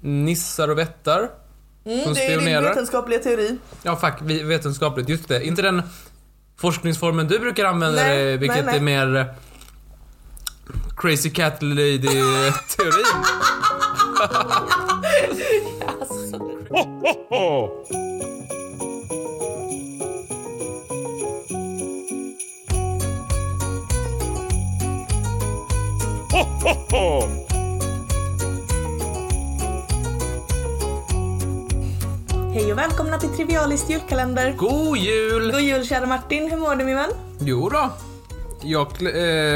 nissar och vättar. Mm, Som det är din spionerar. vetenskapliga teori. Ja, fuck, vetenskapligt. Just det. Inte den forskningsformen du brukar använda, Nej, dig, vilket nej, nej. är mer eh, Crazy Cat Lady-teorin. Hej och välkomna till Trivialist julkalender. God jul! God jul kära Martin, hur mår du min vän? Jo då. Jag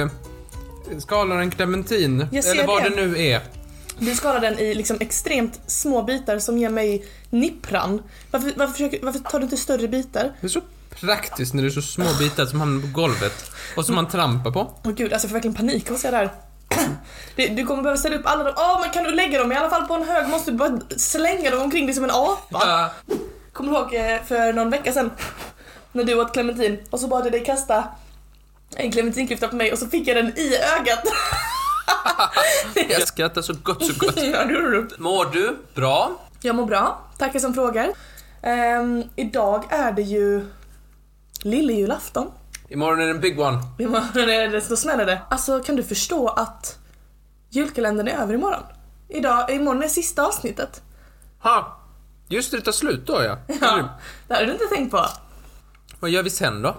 eh, skalar en clementin. Eller vad det. det nu är. Du skalar den i liksom extremt små bitar som ger mig nippran. Varför, varför, försöker, varför tar du inte större bitar? Det är så praktiskt när det är så små bitar som hamnar på golvet. Och som man trampar på. Åh gud, alltså jag får verkligen panik av att se det här. Det- Du kommer behöva ställa upp alla dem. Åh, men kan du lägga dem i alla fall på en hög? Måste du bara slänga dem omkring dig som en apa? Kommer du ihåg eh, för någon vecka sedan när du åt clementin och så bad jag dig kasta en clementinklyfta på mig och så fick jag den i ögat. Jag skrattar så gott, så gott. ja, det gjorde du. Mår du bra? Jag mår bra, tackar som frågar. Ehm, idag är det ju lillejulafton. Imorgon är det en big one. Imorgon är det, då smäller det. Alltså kan du förstå att julkalendern är över imorgon? Idag, imorgon är sista avsnittet. Ha! Just det, det tar slut då ja. Ja, det hade du inte tänkt på. Vad gör vi sen då?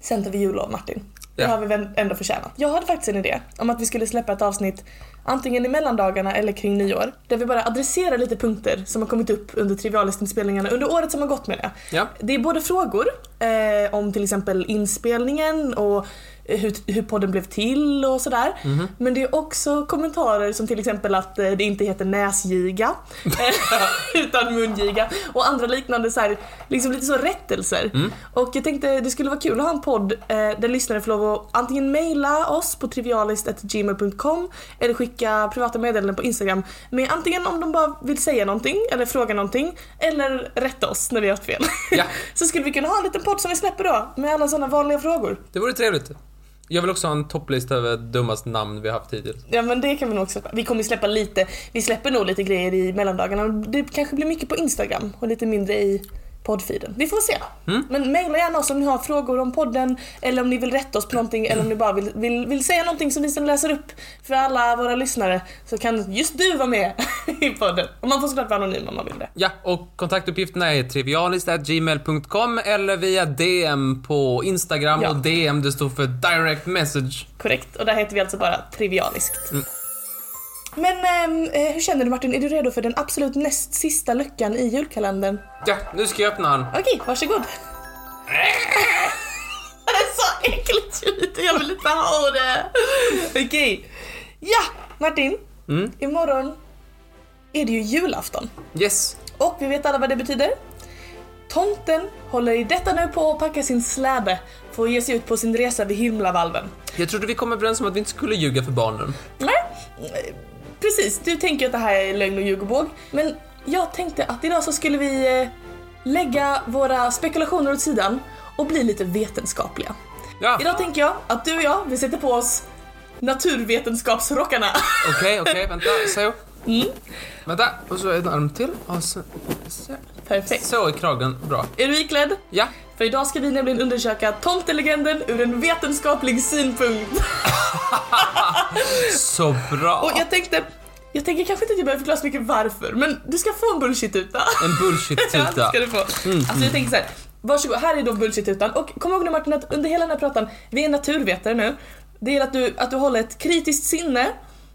Sen tar vi jullov Martin. Det Ja. har vi väl ändå förtjänat. Jag hade faktiskt en idé om att vi skulle släppa ett avsnitt antingen i mellandagarna eller kring nyår. Där vi bara adresserar lite punkter som har kommit upp under trivialistinspelningarna under året som har gått med det. Ja. Det är både frågor eh, om till exempel inspelningen och hur, hur podden blev till och sådär. Mhm. Men det är också kommentarer som till exempel att eh, det inte heter näsgiga utan mungiga och andra liknande så här, liksom lite så rättelser. Mm. Och jag tänkte det skulle vara kul att ha en podd eh, där lyssnare får lov att antingen mejla oss på trivialist.gmail.com eller skicka privata meddelanden på Instagram med antingen om de bara vill säga någonting eller fråga någonting eller rätta oss när vi har haft fel. Ja. Så skulle vi kunna ha en liten podd som vi släpper då med alla sådana vanliga frågor. Det vore trevligt. Jag vill också ha en topplista över dummaste namn vi har haft hittills. Ja men det kan vi nog också släppa. Vi kommer släppa lite, vi släpper nog lite grejer i mellandagarna. Det kanske blir mycket på Instagram och lite mindre i poddfeeden. Vi får se. Mm. Men mejla gärna oss om ni har frågor om podden eller om ni vill rätta oss på någonting eller om ni bara vill, vill, vill säga någonting som vi sen läser upp för alla våra lyssnare så kan just du vara med i podden. Och man får såklart vara anonym om man vill det. Ja, och kontaktuppgifterna är trivialist.gmail.com eller via DM på Instagram Ja. och DM det står för direct message. Korrekt. Och där heter vi alltså bara Trivialiskt. Mm. Men ehm, eh, hur känner du Martin? Är du redo för den absolut näst sista luckan i julkalendern? Ja, nu ska jag öppna den. Okej, varsågod. Det är så äckligt ljud, jag vill inte ha det. Okej. Ja, Martin. Mm. Imorgon är det ju julafton. Yes. Och vi vet alla vad det betyder. Tomten håller i detta nu på att packa sin släde för att ge sig ut på sin resa vid himlavalven. Jag trodde vi kom överens om att vi inte skulle ljuga för barnen. Nej, precis. Du tänker att det här är lögn och ljug och båg. Men jag tänkte att idag så skulle vi eh, lägga våra spekulationer åt sidan och bli lite vetenskapliga. Ja, Idag tänker jag att du och jag, vi sätter på oss naturvetenskapsrockarna. okej, okej, vänta, så. Mm. Vänta, och så en arm till. Och så, så, Perfekt. så är kragen bra. Är du iklädd? Ja, För idag ska vi nämligen undersöka tomtelegenden ur en vetenskaplig synpunkt. så bra. Och jag tänkte, jag tänker kanske inte att jag behöver förklara så mycket varför, men du ska få en bullshit-tuta. En Ja, bullshit-tuta. ska du få. Alltså jag tänker så här. Varsågod, här är då bullshit-tutan. Och kom ihåg nu Martin att under hela den här pratan, vi är naturvetare nu. Det är att du, att du håller ett kritiskt sinne,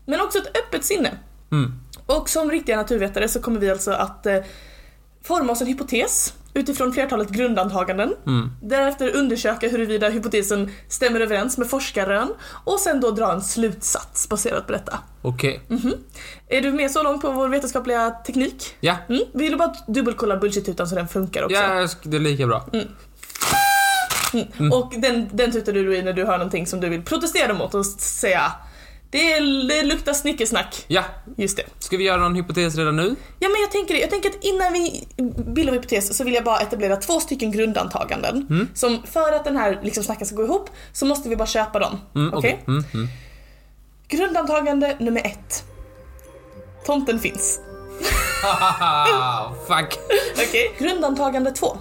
men också ett öppet sinne. Mm. Och som riktiga naturvetare så kommer vi alltså att eh, forma oss en hypotes utifrån flertalet grundantaganden. Mm. Därefter undersöka huruvida hypotesen stämmer överens med forskarrön och sen då dra en slutsats baserat på detta. Okej. Är du med så långt på vår vetenskapliga teknik? Ja. Mm. Vill du bara dubbelkolla bullshit-tutan så den funkar också? Ja, det är lika bra. Och den, den tutar du i när du hör någonting som du vill protestera mot och säga det, det luktar snickesnack. Ja, Just det. ska vi göra någon hypotes redan nu? Ja men jag tänker det. Jag tänker att innan vi bildar vår hypotes så vill jag bara etablera två stycken grundantaganden. Mm. Som för att den här liksom snacken ska gå ihop så måste vi bara köpa dem. Mm, Okej? Mm, mm. Grundantagande nummer ett. Tomten finns. Fuck. Okej. Grundantagande 2.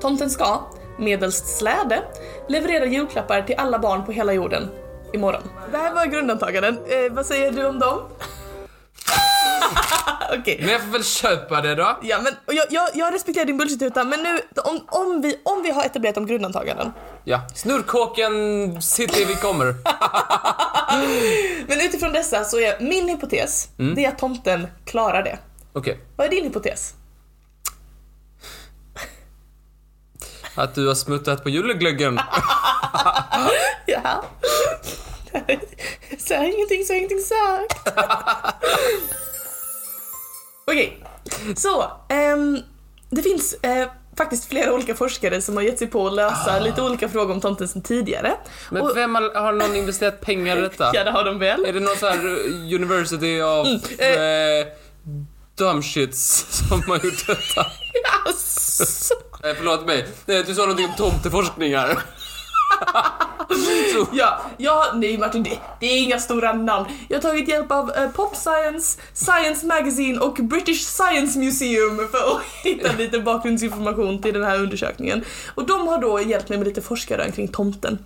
Tomten ska, medelst släde, leverera julklappar till alla barn på hela jorden imorgon. Det här var grundantaganden. Eh, vad säger du om dem? Okej. Men jag får väl köpa det då. Ja men jag, jag, jag respekterar din bullshit men nu om, om, vi, om vi har etablerat om grundantaganden. Ja. Snurrkåken city vi kommer. Men utifrån dessa så är min hypotes, det är att tomten klarar det. Okej. Vad är din hypotes? Att du har smuttat på juleglöggen. Ja. Säg ingenting, säg ingenting sagt. Okej, så ehm, det finns eh, faktiskt flera olika forskare som har gett sig på att lösa lite olika frågor om tomten sedan tidigare. Men Och- vem har, har någon investerat pengar i detta? Ja, det har de väl. Är det någon sån här uh, University of eh. eh, dumb shits som har gjort detta? Alltså. Eh, förlåt mig. Nej, Du sa någonting om tomteforskningar. Så, Ja, ja, nej Martin, det, det är inga stora namn. Jag har tagit hjälp av uh, Pop Science, Science Magazine och British Science Museum för att hitta lite bakgrundsinformation till den här undersökningen. Och de har då hjälpt mig med lite forskarrön kring tomten.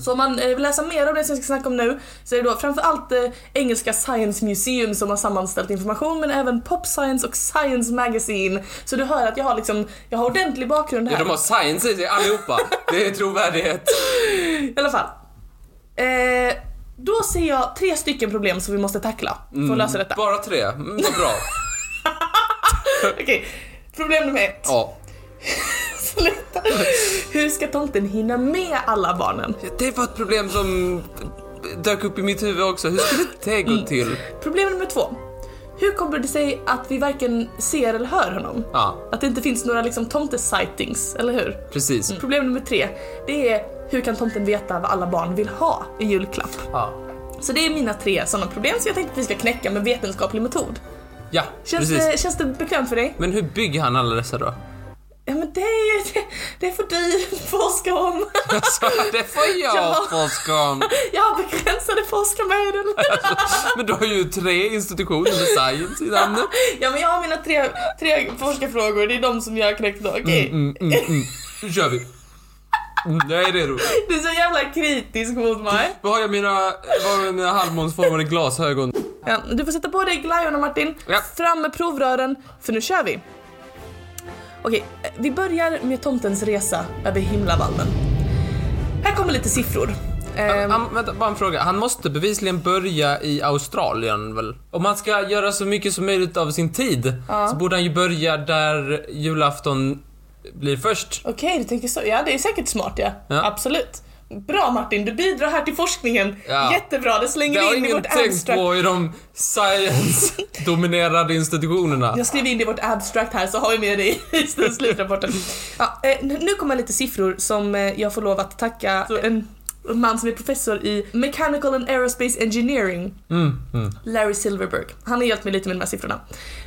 Så om man eh, vill läsa mer om det som jag ska snacka om nu så är det då framförallt eh, engelska Science Museum som har sammanställt information men även Pop Science och Science Magazine. Så du hör att jag har liksom, jag har ordentlig bakgrund här. ja, de har science i sig allihopa. Det är trovärdighet. I alla fall. Eh, då ser jag tre stycken problem som vi måste tackla för att lösa detta. Bara tre. Mm, vad bra. Okej, problem nummer ett. Ja. Sluta. Hur ska tomten hinna med alla barnen? Det var ett problem som dök upp i mitt huvud också. Hur skulle det gå till? Problem nummer två. Hur kommer det sig att vi varken ser eller hör honom? Ja, Att det inte finns några liksom tomte-sightings, eller hur? precis. Problem nummer tre, det är hur kan tomten veta vad alla barn vill ha i julklapp? Ja. Så det är mina tre sådana problem som jag tänkte att vi ska knäcka med vetenskaplig metod. Ja, Känns, precis. det, känns det bekvämt för dig? Men hur bygger han alla dessa då? Ja men det är ju, det, det får du forska om. Alltså, det får jag Ja. forska om. Jag har begränsade forskarmedel. Men du har ju tre institutioner med science i namnet. Ja men jag har mina tre, tre forskarfrågor, det är de som jag knäckt då. Okej. Mm, mm, mm. Nu kör vi. Mm, jag är redo. Du är så jävla kritisk mot mig. Vad har jag mina, vad har jag mina halvmånsformade glasögon? Ja, du får sätta på dig glajjorna Martin. Ja. Fram med provrören, för nu kör vi. Okej, vi börjar med tomtens resa över himlavallen. Här kommer lite siffror. Ehm, Han, vänta, bara en fråga. Han måste bevisligen börja i Australien väl? Om han ska göra så mycket som möjligt av sin tid Ja. så borde han ju börja där julafton blir först. Okej, du tänker så. Ja, det är säkert smart ja. Ja. Absolut. Bra Martin, du bidrar här till forskningen. Ja. Jättebra, det slänger Det har vi in i ingen vårt tänkt abstract. på i de science-dominerade institutionerna. Jag skriver in det i vårt abstract här så har vi med det i slutrapporten. Ja, eh, nu kommer lite siffror som eh, jag får lov att tacka en man som är professor i Mechanical and Aerospace Engineering, Mm, mm. Larry Silverberg. Han har hjälpt mig lite med de här siffrorna.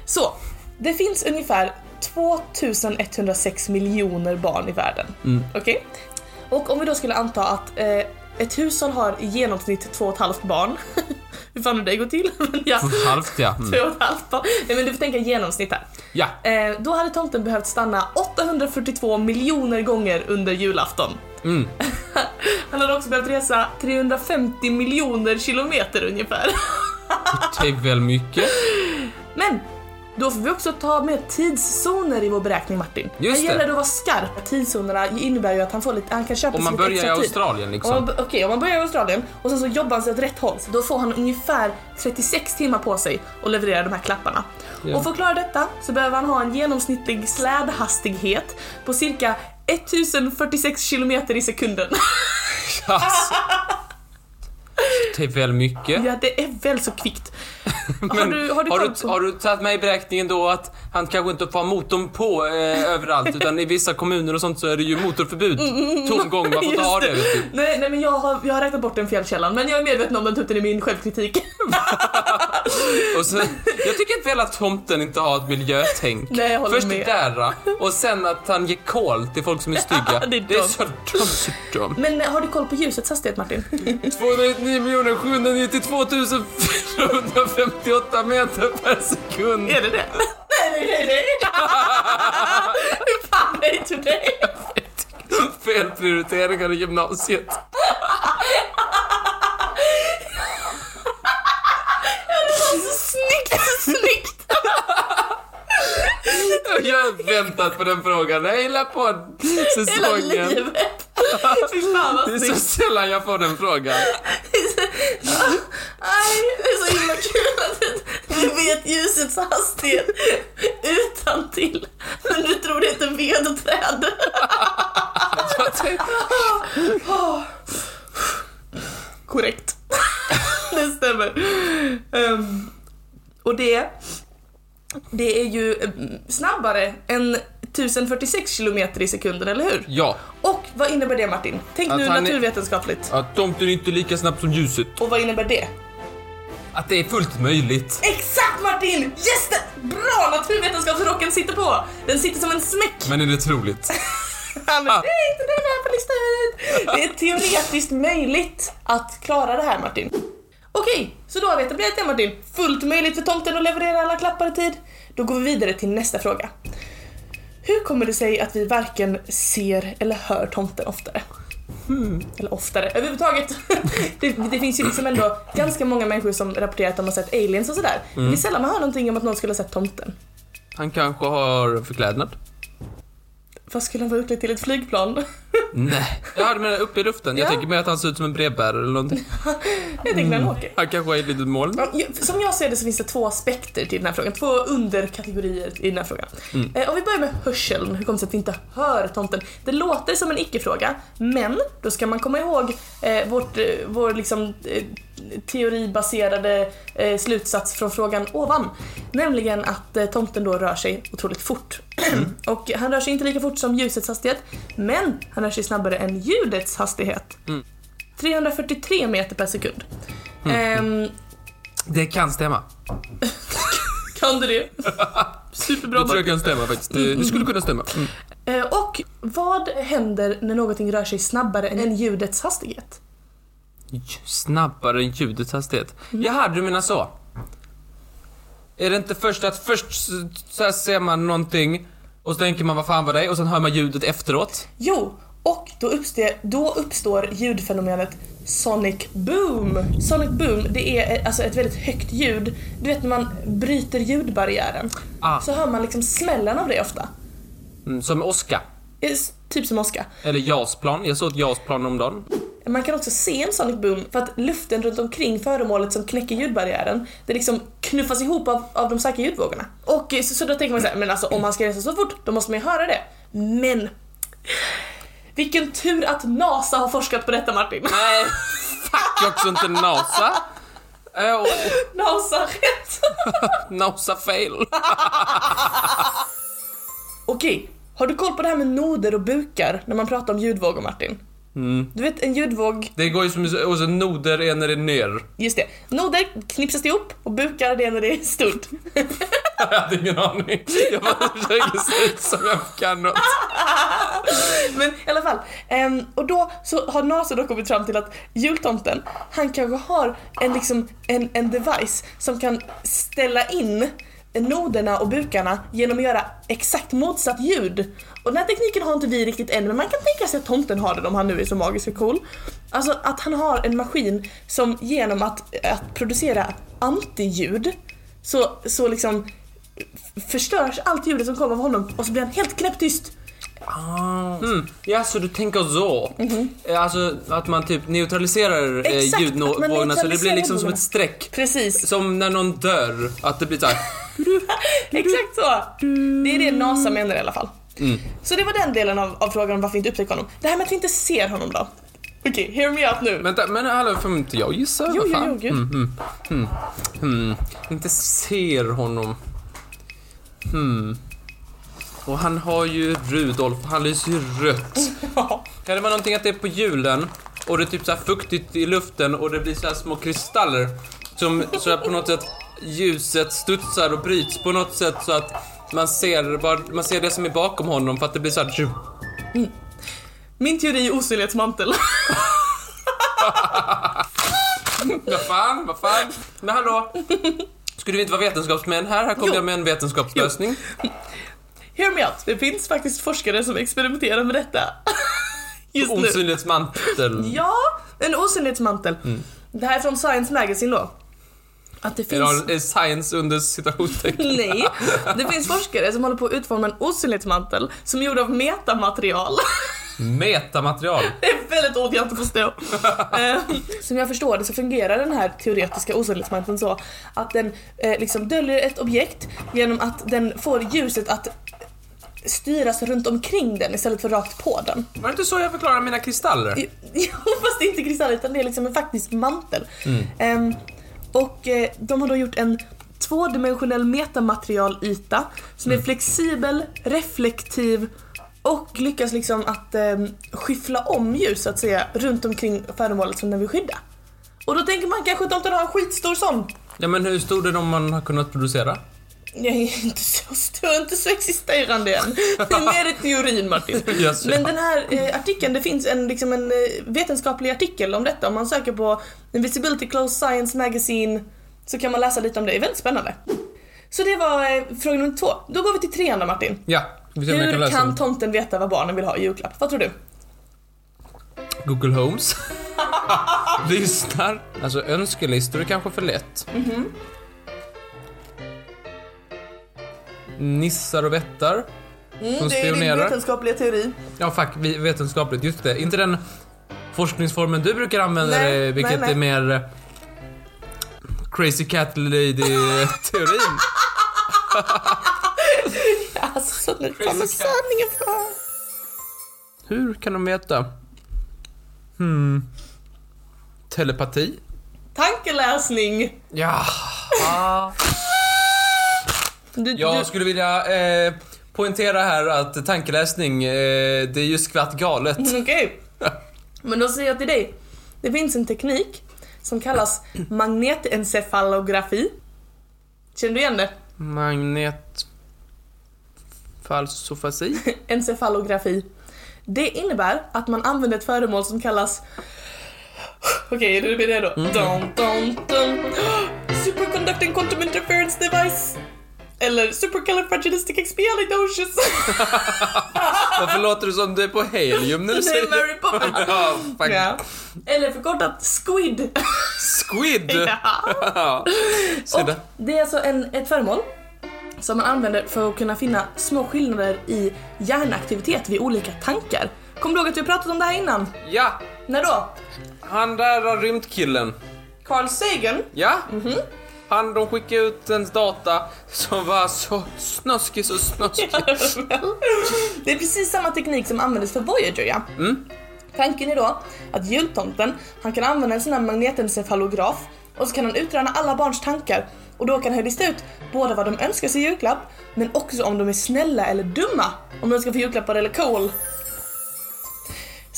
Så, det finns ungefär 2106 miljoner barn i världen. Mm. Okej? Och om vi då skulle anta att eh, ett hushåll har i genomsnitt två och ett halvt barn. Hur fan har det gått till? Men ja, Halvt ja. Mm. två och ett halvt barn. Nej men du får tänka genomsnitt här. Ja. Eh, då hade tomten behövt stanna 842 miljoner gånger under julafton. Mm. Han hade också behövt resa 350 miljoner kilometer ungefär. Det är väl mycket. Men då får vi också ta med tidszoner i vår beräkning Martin. Just här det. gäller det att vara skarp. Tidszonerna innebär ju att han, får lite, han kan köpa Om sig man lite börjar i extra tid. Australien Om liksom. man, Okej, om man börjar i Australien och sen så jobbar han sig åt rätt håll, så då får han ungefär 36 timmar på sig att leverera de här klapparna. Ja. Och för att klara detta så behöver han ha en genomsnittlig slädhastighet på cirka 1046 kilometer i sekunden. Alltså. Det är väl mycket. ja, det är väl så kvickt. Men har du, har du, har, du, har du tagit med i beräkningen då att han kanske inte får ha motorn på eh, överallt utan i vissa kommuner och sånt så är det ju motorförbud. Tomgång, man får inte ha det. Nej, nej men jag har, jag har räknat bort den fjällkällan men jag är medveten om den tutten i min självkritik. Och så, jag tycker väl att tomten inte har ett miljötänk. Nej, jag håller Först med. det där och sen att han ger kol till folk som är stygga. det är det är så dumt, så dumt. Men har du koll på ljusets hastighet Martin? 299 792 458 meter per sekund. är det det? nej, nej, nej. Hur fan vet du det? Felprioriteringar i gymnasiet. Det var så snyggt, så snyggt. Jag har väntat på den frågan hela Hela podd-säsongen. livet. Fy fan Det är vad så sällan jag får den frågan. Aj, det är så himla kul att du vet ljusets hastighet utan till. Men du tror det ett vedträd. Jag tänkte- Korrekt. Det stämmer. Ehm, och det, det är ju mm, snabbare än 1046 kilometer i sekunden, eller hur? Ja, Och vad innebär det Martin? Tänk Att nu han är- naturvetenskapligt. att tomten är inte lika snabb som ljuset. Och vad innebär det? Att det är fullt möjligt. Exakt Martin! Yes! Det, bra! Naturvetenskapsrocken sitter på! Den sitter som en smäck! Men är det troligt? Han, det är inte den här på listan! Det är teoretiskt möjligt att klara det här Martin. Okej, så då har vi etablerat det Martin. Fullt möjligt för tomten att leverera alla klappar i tid. Då går vi vidare till nästa fråga. Hur kommer det sig att vi varken ser eller hör tomten oftare? Hmm, eller oftare, överhuvudtaget. det, det finns ju liksom ändå ganska många människor som rapporterar att de har sett aliens och sådär. Det är sällan man hör någonting om att någon skulle ha sett tomten. Han kanske har förklädnad? Vad skulle han vara utklädd till? Ett flygplan? Nej. Jag hade med uppe i luften. Jag Ja. tänker mig att han ser ut som en brevbärare eller någonting. Jag tänkte när han åker. Han kanske har ett litet moln. Ja, Som jag ser det så finns det två aspekter till den här frågan, två underkategorier i den här frågan. Eh, om vi börjar med hörseln, hur kommer det sig att vi inte hör tomten? Det låter som en icke-fråga, men då ska man komma ihåg eh, vårt, eh, vår liksom, eh, teoribaserade eh, slutsats från frågan ovan. Nämligen att eh, tomten då rör sig otroligt fort. Och han rör sig inte lika fort som ljusets hastighet, men han rör sig snabbare än ljudets hastighet. 343 meter per sekund. Ehm, Det kan stämma. Kan du det? Superbra Det tror jag kan stämma faktiskt. Det, det skulle kunna stämma. Mm. Eh, Och vad händer när någonting rör sig snabbare än ljudets hastighet? Snabbare än ljudets hastighet. Jaha, du menar så? Är det inte först att först så ser man någonting och så tänker man vad fan var det? Och sen hör man ljudet efteråt. Jo, och då uppstår, då uppstår ljudfenomenet Sonic Boom. Sonic Boom, det är eh, alltså ett väldigt högt ljud. Du vet när man bryter ljudbarriären, Ah. så hör man liksom smällen av det ofta. Mm, som åska. Typ som åska. Eller jasplan. Jag såg ett jasplan om dagen. Man kan också se en sonic boom för att luften runt omkring föremålet som knäcker ljudbarriären, det liksom knuffas ihop av, av de starka ljudvågorna. Och så, så då tänker man så här, men alltså om man ska resa så fort, då måste man ju höra det. Men vilken tur att NASA har forskat på detta Martin. Nej, fuck också inte NASA. Oh, NASA rätt! NASA fail. Okej, har du koll på det här med noder och bukar när man pratar om ljudvågor Martin? Mm. Du vet en ljudvåg, Det går ju som och så noder är när det är ner. just det, noder knipsas ihop och bukar det är när det är stort. Jag hade ingen aning. Jag bara försöker se ut som jag kan något. Men i alla fall, ehm, och då så har NASA då kommit fram till att jultomten, han kanske har en, liksom, en, en device som kan ställa in noderna och bukarna genom att göra exakt motsatt ljud. Och den här tekniken har inte vi riktigt än, men man kan tänka sig att tomten har den om han nu är så magisk och cool. Alltså att han har en maskin som genom att, att producera antiljud så, så liksom förstörs allt ljudet som kommer av honom och så blir han helt knäpptyst. Mm. Ja, så du tänker så. Eh, Alltså att man typ neutraliserar eh, Exakt, ljudvågorna så det blir liksom som ett streck. Precis. Som när någon dör, att det blir såhär... Exakt så! Det är det NASA menar i alla fall. Så det var den delen av, av frågan om varför vi inte upptäcker honom. Det här med att vi inte ser honom då? Okej, hear me out nu. Vänta, men hallå, får inte jag gissa? Jo, Vad jo, fan? jo, gud. Mm, mm, mm, mm. Inte ser honom. Hmm. Och han har ju Rudolf, han lyser ju rött. Ja. Kan det vara någonting att det är på julen och det är typ så här fuktigt i luften och det blir så här små kristaller som så på något sätt ljuset studsar och bryts på något sätt så att man ser, vad, man ser det som är bakom honom för att det blir så här tju. Min teori är osynlighetsmantel. Vad fan, vad fan? Men hallå? Skulle vi inte vara vetenskapsmän här? Här kommer jag med en vetenskapslösning. Hear me out. Det finns faktiskt forskare som experimenterar med detta. Just nu. Osynlighetsmantel. Ja, en osynlighetsmantel. Det här är från Science Magazine då. Att det finns... Är science under citationstecken. Nej, det finns forskare som håller på att utforma en osynlighetsmantel som är gjord av metamaterial. Metamaterial. Det är väldigt ord jag inte förstår. Eh, som jag förstår det så fungerar den här teoretiska osynlighetsmanteln så att den eh, liksom döljer ett objekt genom att den får ljuset att styras runt omkring den istället för rakt på den. Var det inte så jag förklarade mina kristaller? Jo, fast det är inte kristaller utan det är liksom en faktisk mantel. Ehm, och eh, de har då gjort en tvådimensionell metamaterialyta som är flexibel, reflektiv och lyckas liksom att eh, skyffla om ljus så att säga runt omkring föremålet som den vill skydda. Och då tänker man kanske att de tar ha en skitstor sån. Ja, men hur stor är de man har kunnat producera? Jag är inte så stor, inte så existerande än. Det är mer i teorin Martin. Yes, Men den här eh, artikeln, det finns en, liksom en eh, vetenskaplig artikel om detta. Om man söker på Invisibility Close Science Magazine så kan man läsa lite om det. Det är väldigt spännande. Så det var eh, fråga nummer två. Då går vi till trean då Martin. Ja, kan Hur kan dem. tomten veta vad barnen vill ha i julklapp? Vad tror du? Google Homes. Lyssnar. Alltså önskelistor är kanske för lätt. Mhm. Nissar och vättar. Mm, Som det är din vetenskapliga teori. Ja, fuck, vetenskapligt. Just det. Inte den forskningsformen du brukar använda, Nej, eh, vilket nej, nej. är mer eh, Crazy Cat Lady-teorin. Alltså, nu kommer sanningen fram. Hur kan de veta? Hmm. Telepati? Tankeläsning. Ja. Du, Jag du, skulle vilja eh, poängtera här att tankeläsning, eh, det är ju skvatt galet. Okej. Men då säger jag till dig. Det finns en teknik som kallas magnetencefalografi. Känner du igen det? Magnet... Falsofasi? Encefalografi. Det innebär att man använder ett föremål som kallas... Okej, är du redo? Dun, dun, dun. Superconducting quantum. Eller supercalifragilisticexpialidocious. Varför låter det som du är på helium när du Det säger är Mary Poppins. Ja, fuck. Ja. Eller förkortat SQUID. Squid! Ja. Och där. det är alltså en, ett föremål som man använder för att kunna finna små skillnader i hjärnaktivitet vid olika tankar. Kommer du ihåg att vi pratat om det här innan? Ja, När då? han där rymdkillen. Carl Sagan? Ja? Mhm. Han, de skickade ut en data som var så snuskig, så snuskig. det är precis samma teknik som användes för Voyager ja. Mm. Tanken är då att jultomten, han kan använda en sån här magnetencefalograf och så kan han utröna alla barns tankar och då kan han lista ut både vad de önskar sig i julklapp men också om de är snälla eller dumma. Om de ska få julklappar eller cool.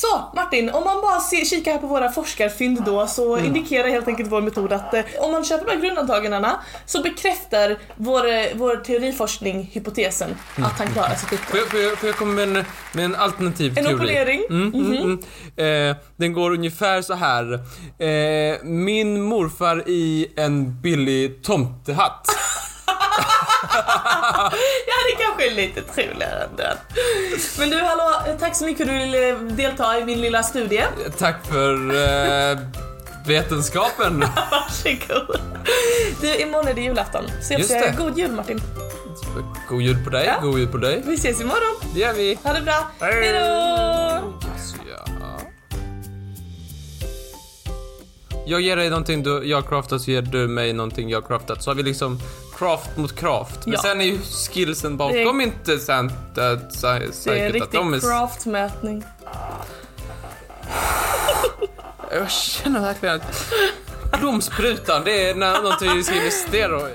Så Martin, om man bara ser, kikar här på våra forskarfynd då så indikerar helt enkelt vår metod att eh, om man köper de här grundantagangarna så bekräftar vår, eh, vår teoriforskning hypotesen att han klarar sitt Får uppdrag. jag, får, jag, får jag komma med en, med en alternativ En teori? opponering? Mm, mm, mm. Eh, den går ungefär så här. Eh, min morfar i en billig tomtehatt. Ja, det kanske är lite troligare än den. Men du, hallå, tack så mycket för att du ville delta i min lilla studie. Tack för eh, vetenskapen. Varsågod. Du, imorgon är det julafton. Så jag Just säger det. god jul Martin. God jul på dig, Ja. god jul på dig. Vi ses imorgon. Det gör vi. Ha det bra. Hej. Hejdå! Jag ger dig någonting du, jag craftat så ger du mig någonting jag craftat. Så har vi liksom craft mot craft. Men Ja. sen är ju skillsen bakom inte sant, äh, Det är en säkert att riktig är... craftmätning. Jag känner verkligen att blomsprutan, det är någonting vi ska investera i.